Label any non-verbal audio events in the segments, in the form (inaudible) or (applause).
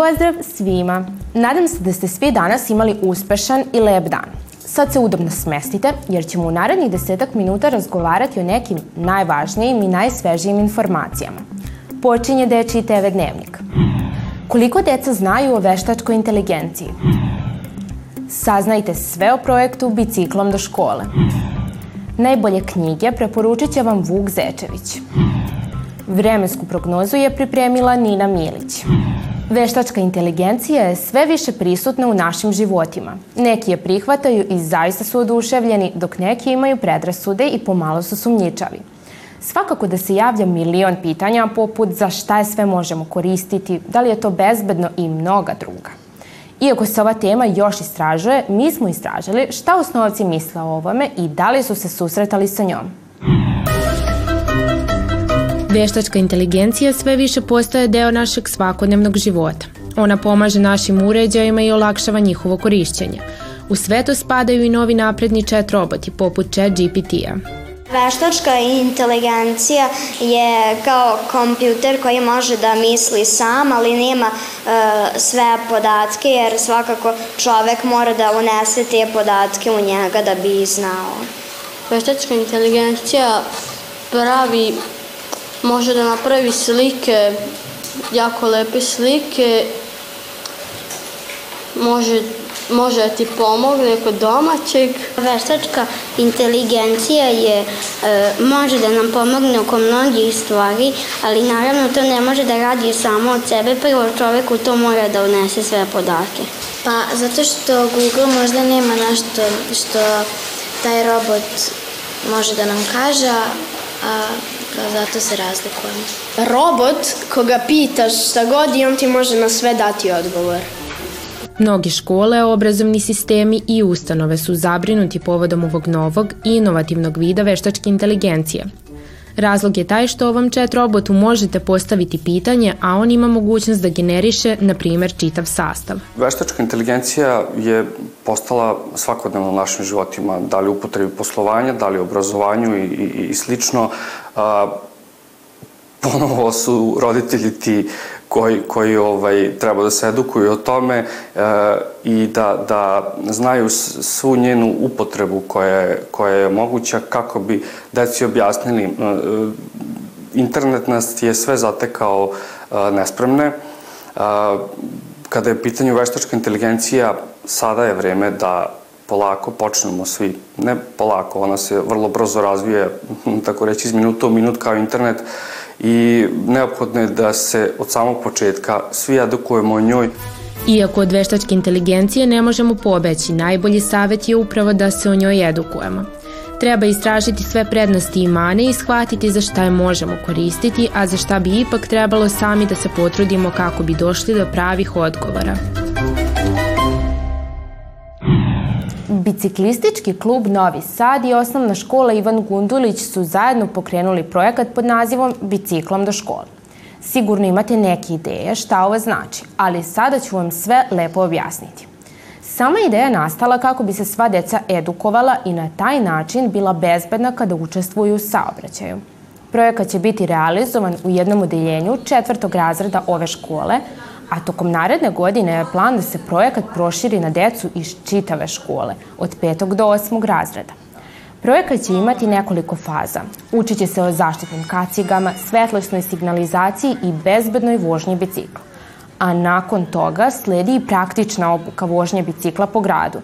Pozdrav svima! Nadam se da ste svi danas imali uspešan i lep dan. Sad se udobno smestite jer ćemo u narednih desetak minuta razgovarati o nekim najvažnijim i najsvežijim informacijama. Počinje Dečiji TV dnevnik. Koliko deca znaju o veštačkoj inteligenciji? Saznajte sve o projektu Biciklom do škole. Najbolje knjige preporučit će vam Vuk Zečević. Vremensku prognozu je pripremila Nina Milić. Veštačka inteligencija je sve više prisutna u našim životima. Neki je prihvataju i zaista su oduševljeni, dok neki imaju predrasude i pomalo su sumnjičavi. Svakako da se javlja milion pitanja poput za šta je sve možemo koristiti, da li je to bezbedno i mnoga druga. Iako se ova tema još istražuje, mi smo istražili šta osnovci misle o ovome i da li su se susretali sa njom. Veštačka inteligencija sve više postaje deo našeg svakodnevnog života. Ona pomaže našim uređajima i olakšava njihovo korišćenje. U sve to spadaju i novi napredni chat roboti poput chat GPT-a. Veštačka inteligencija je kao kompjuter koji može da misli sam, ali nema e, sve podatke, jer svakako čovek mora da unese te podatke u njega da bi znao. Veštačka inteligencija pravi može da napravi slike, jako lepe slike, može, može da ti pomogne kod domaćeg. Veštačka inteligencija je, e, može da nam pomogne oko mnogih stvari, ali naravno to ne može da radi samo od sebe, prvo čovek u to mora da unese sve podatke. Pa zato što Google možda nema nešto što taj robot može da nam kaže, a zato se razlikujemo. Robot koga pitaš šta god i on ti može na sve dati odgovor. Mnogi škole, obrazovni sistemi i ustanove su zabrinuti povodom ovog novog i inovativnog vida veštačke inteligencije. Razlog je taj što ovom chat robotu možete postaviti pitanje, a on ima mogućnost da generiše, na primer, čitav sastav. Veštačka inteligencija je postala svakodnevno u našim životima, da li u upotrebi poslovanja, da li u obrazovanju i, i, i slično. A, ponovo su roditelji ti koji, koji ovaj, treba da se edukuju o tome e, i da, da znaju svu njenu upotrebu koja je, koja je moguća kako bi deci objasnili. E, internet nas je sve zatekao e, nespremne. E, kada je pitanju veštačka inteligencija, sada je vreme da polako počnemo svi, ne polako, ona se vrlo brzo razvije, (laughs) tako reći iz minuta u minut kao internet, i neophodno je da se od samog početka svi edukujemo o njoj. Iako od veštačke inteligencije ne možemo pobeći, najbolji savet je upravo da se o njoj edukujemo. Treba istražiti sve prednosti i mane i shvatiti za šta je možemo koristiti, a za šta bi ipak trebalo sami da se potrudimo kako bi došli do pravih odgovora. Biciklistički klub Novi Sad i osnovna škola Ivan Gundulić su zajedno pokrenuli projekat pod nazivom Biciklom do škole. Sigurno imate neke ideje šta ovo znači, ali sada ću vam sve lepo objasniti. Sama ideja je nastala kako bi se sva deca edukovala i na taj način bila bezbedna kada učestvuju u saobraćaju. Projekat će biti realizovan u jednom odeljenju četvrtog razreda ove škole, a tokom naredne godine je plan da se projekat proširi na decu iz čitave škole, od 5. do 8. razreda. Projekat će imati nekoliko faza. Učit će se o zaštitnim kacigama, svetlosnoj signalizaciji i bezbednoj vožnji bicikla. A nakon toga sledi i praktična obuka vožnje bicikla po gradu,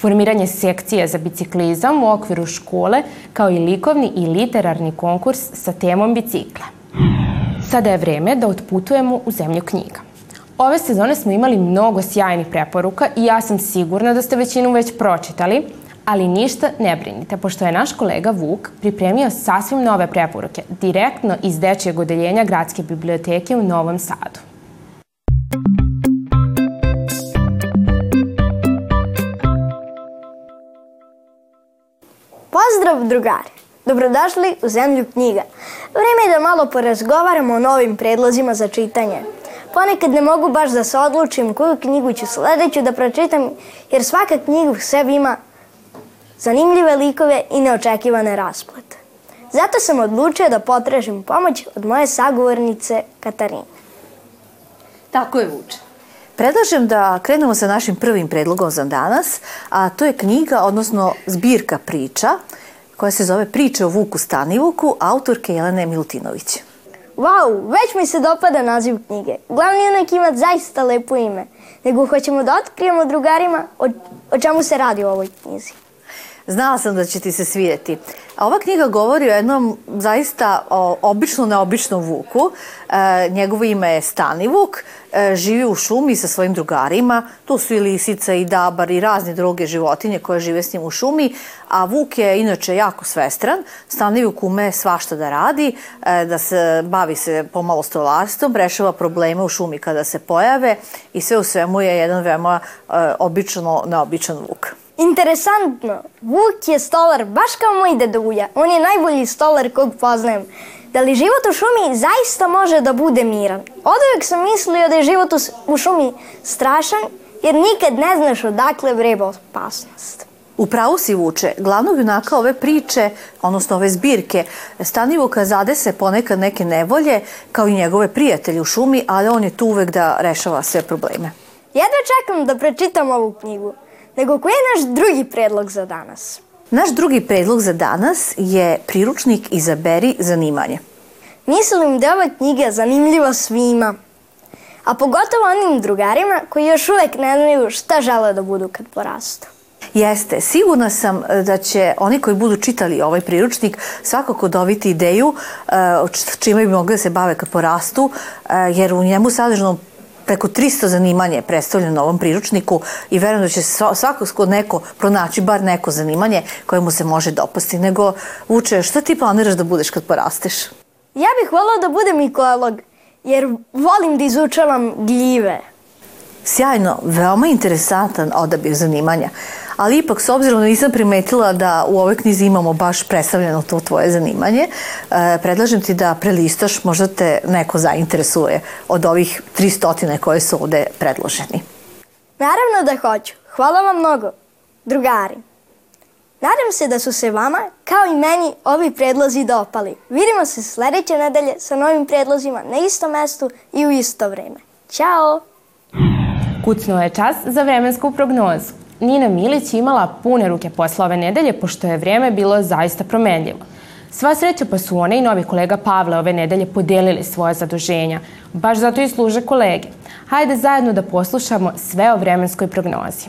formiranje sekcije za biciklizam u okviru škole, kao i likovni i literarni konkurs sa temom bicikla. Sada je vreme da otputujemo u zemlju knjiga. Ove sezone smo imali mnogo sjajnih preporuka i ja sam sigurna da ste većinu već pročitali, ali ništa ne brinite, pošto je naš kolega Vuk pripremio sasvim nove preporuke, direktno iz dečijeg odeljenja Gradske biblioteke u Novom Sadu. Pozdrav drugari! Dobrodošli u Zemlju knjiga. Vreme je da malo porazgovaramo o novim predlozima za čitanje. Ponekad ne mogu baš da se odlučim koju knjigu ću sledeću da pročitam, jer svaka knjiga u sebi ima zanimljive likove i neočekivane rasplete. Zato sam odlučio da potražim pomoć od moje sagovornice Katarine. Tako je, Vuče. Predlažem da krenemo sa našim prvim predlogom za danas, a to je knjiga, odnosno zbirka priča, koja se zove Priče o Vuku Stanivuku, autorke Jelene Milutinović. Wow, već mi se dopada naziv knjige. Glavni junak ima zaista lepo ime. Nego hoćemo da otkrijemo drugarima o, o čemu se radi u ovoj knjizi. Znala sam da će ti se svidjeti. A ova knjiga govori o jednom zaista o, obično neobičnom vuku. E, njegovo ime je Stani Vuk. E, živi u šumi sa svojim drugarima. Tu su i lisica i dabar i razne druge životinje koje žive s njim u šumi. A Vuk je inače jako svestran. Stani Vuk ume svašta da radi, e, da se bavi se pomalo stolarstvom, rešava probleme u šumi kada se pojave i sve u svemu je jedan veoma e, obično neobičan Vuk. Interesantno, Vuk je stolar baš kao moj deduja. On je najbolji stolar kog poznajem. Da li život u šumi zaista može da bude miran? Od uvijek sam mislio da je život u šumi strašan, jer nikad ne znaš odakle vreba opasnost. U pravu si vuče, glavnog junaka ove priče, odnosno ove zbirke, Stanivuka zade se ponekad neke nevolje, kao i njegove prijatelje u šumi, ali on je tu uvek da rešava sve probleme. Jedva čekam da pročitam ovu knjigu. Nego koji je naš drugi predlog za danas? Naš drugi predlog za danas je priručnik Izaberi zanimanje. Mislim da je ova knjiga zanimljiva svima, a pogotovo onim drugarima koji još uvek ne znaju šta žele da budu kad porastu. Jeste, sigurna sam e, da će oni koji budu čitali ovaj priručnik svakako dobiti ideju e, čime bi mogli da se bave kad porastu, e, jer u njemu sadržano preko 300 zanimanja je predstavljeno na ovom priručniku i verujem da će svako skod neko pronaći bar neko zanimanje koje mu se može dopasti. Nego, Vuče, šta ti planiraš da budeš kad porasteš? Ja bih volao da budem ekolog, jer volim da izučavam gljive. Sjajno, veoma interesantan odabir zanimanja ali ipak s obzirom da nisam primetila da u ovoj knjizi imamo baš predstavljeno to tvoje zanimanje, e, predlažem ti da prelistaš, možda te neko zainteresuje od ovih 300 koje su ovde predloženi. Naravno da hoću. Hvala vam mnogo, drugari. Nadam se da su se vama, kao i meni, ovi predlozi dopali. Vidimo se sledeće nedelje sa novim predlozima na istom mestu i u isto vreme. Ćao! Kucnuo je čas za vremensku prognozu. Nina Milić imala pune ruke posla ove nedelje, pošto je vrijeme bilo zaista promenljivo. Sva sreća pa su one i novi kolega Pavle ove nedelje podelili svoje zaduženja. Baš zato i služe kolege. Hajde zajedno da poslušamo sve o vremenskoj prognozi.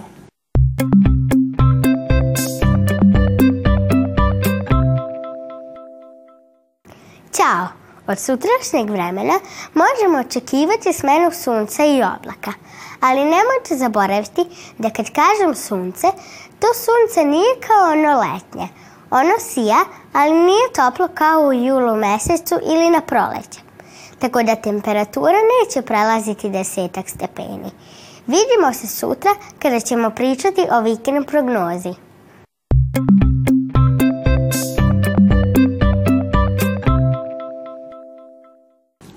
Ćao! Od sutrašnjeg vremena možemo očekivati smenu sunca i oblaka – ali nemojte zaboraviti da kad kažem sunce, to sunce nije kao ono letnje. Ono sija, ali nije toplo kao u julu mesecu ili na proleće. Tako da temperatura neće prelaziti desetak stepeni. Vidimo se sutra kada ćemo pričati o vikend prognozi.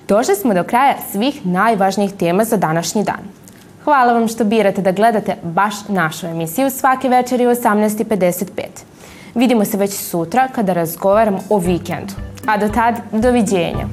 Došli smo do kraja svih najvažnijih tema za današnji dan. Hvala vam što birate da gledate baš našu emisiju svake večeri u 18.55. Vidimo se već sutra kada razgovaram o vikendu. A do tad, doviđenja.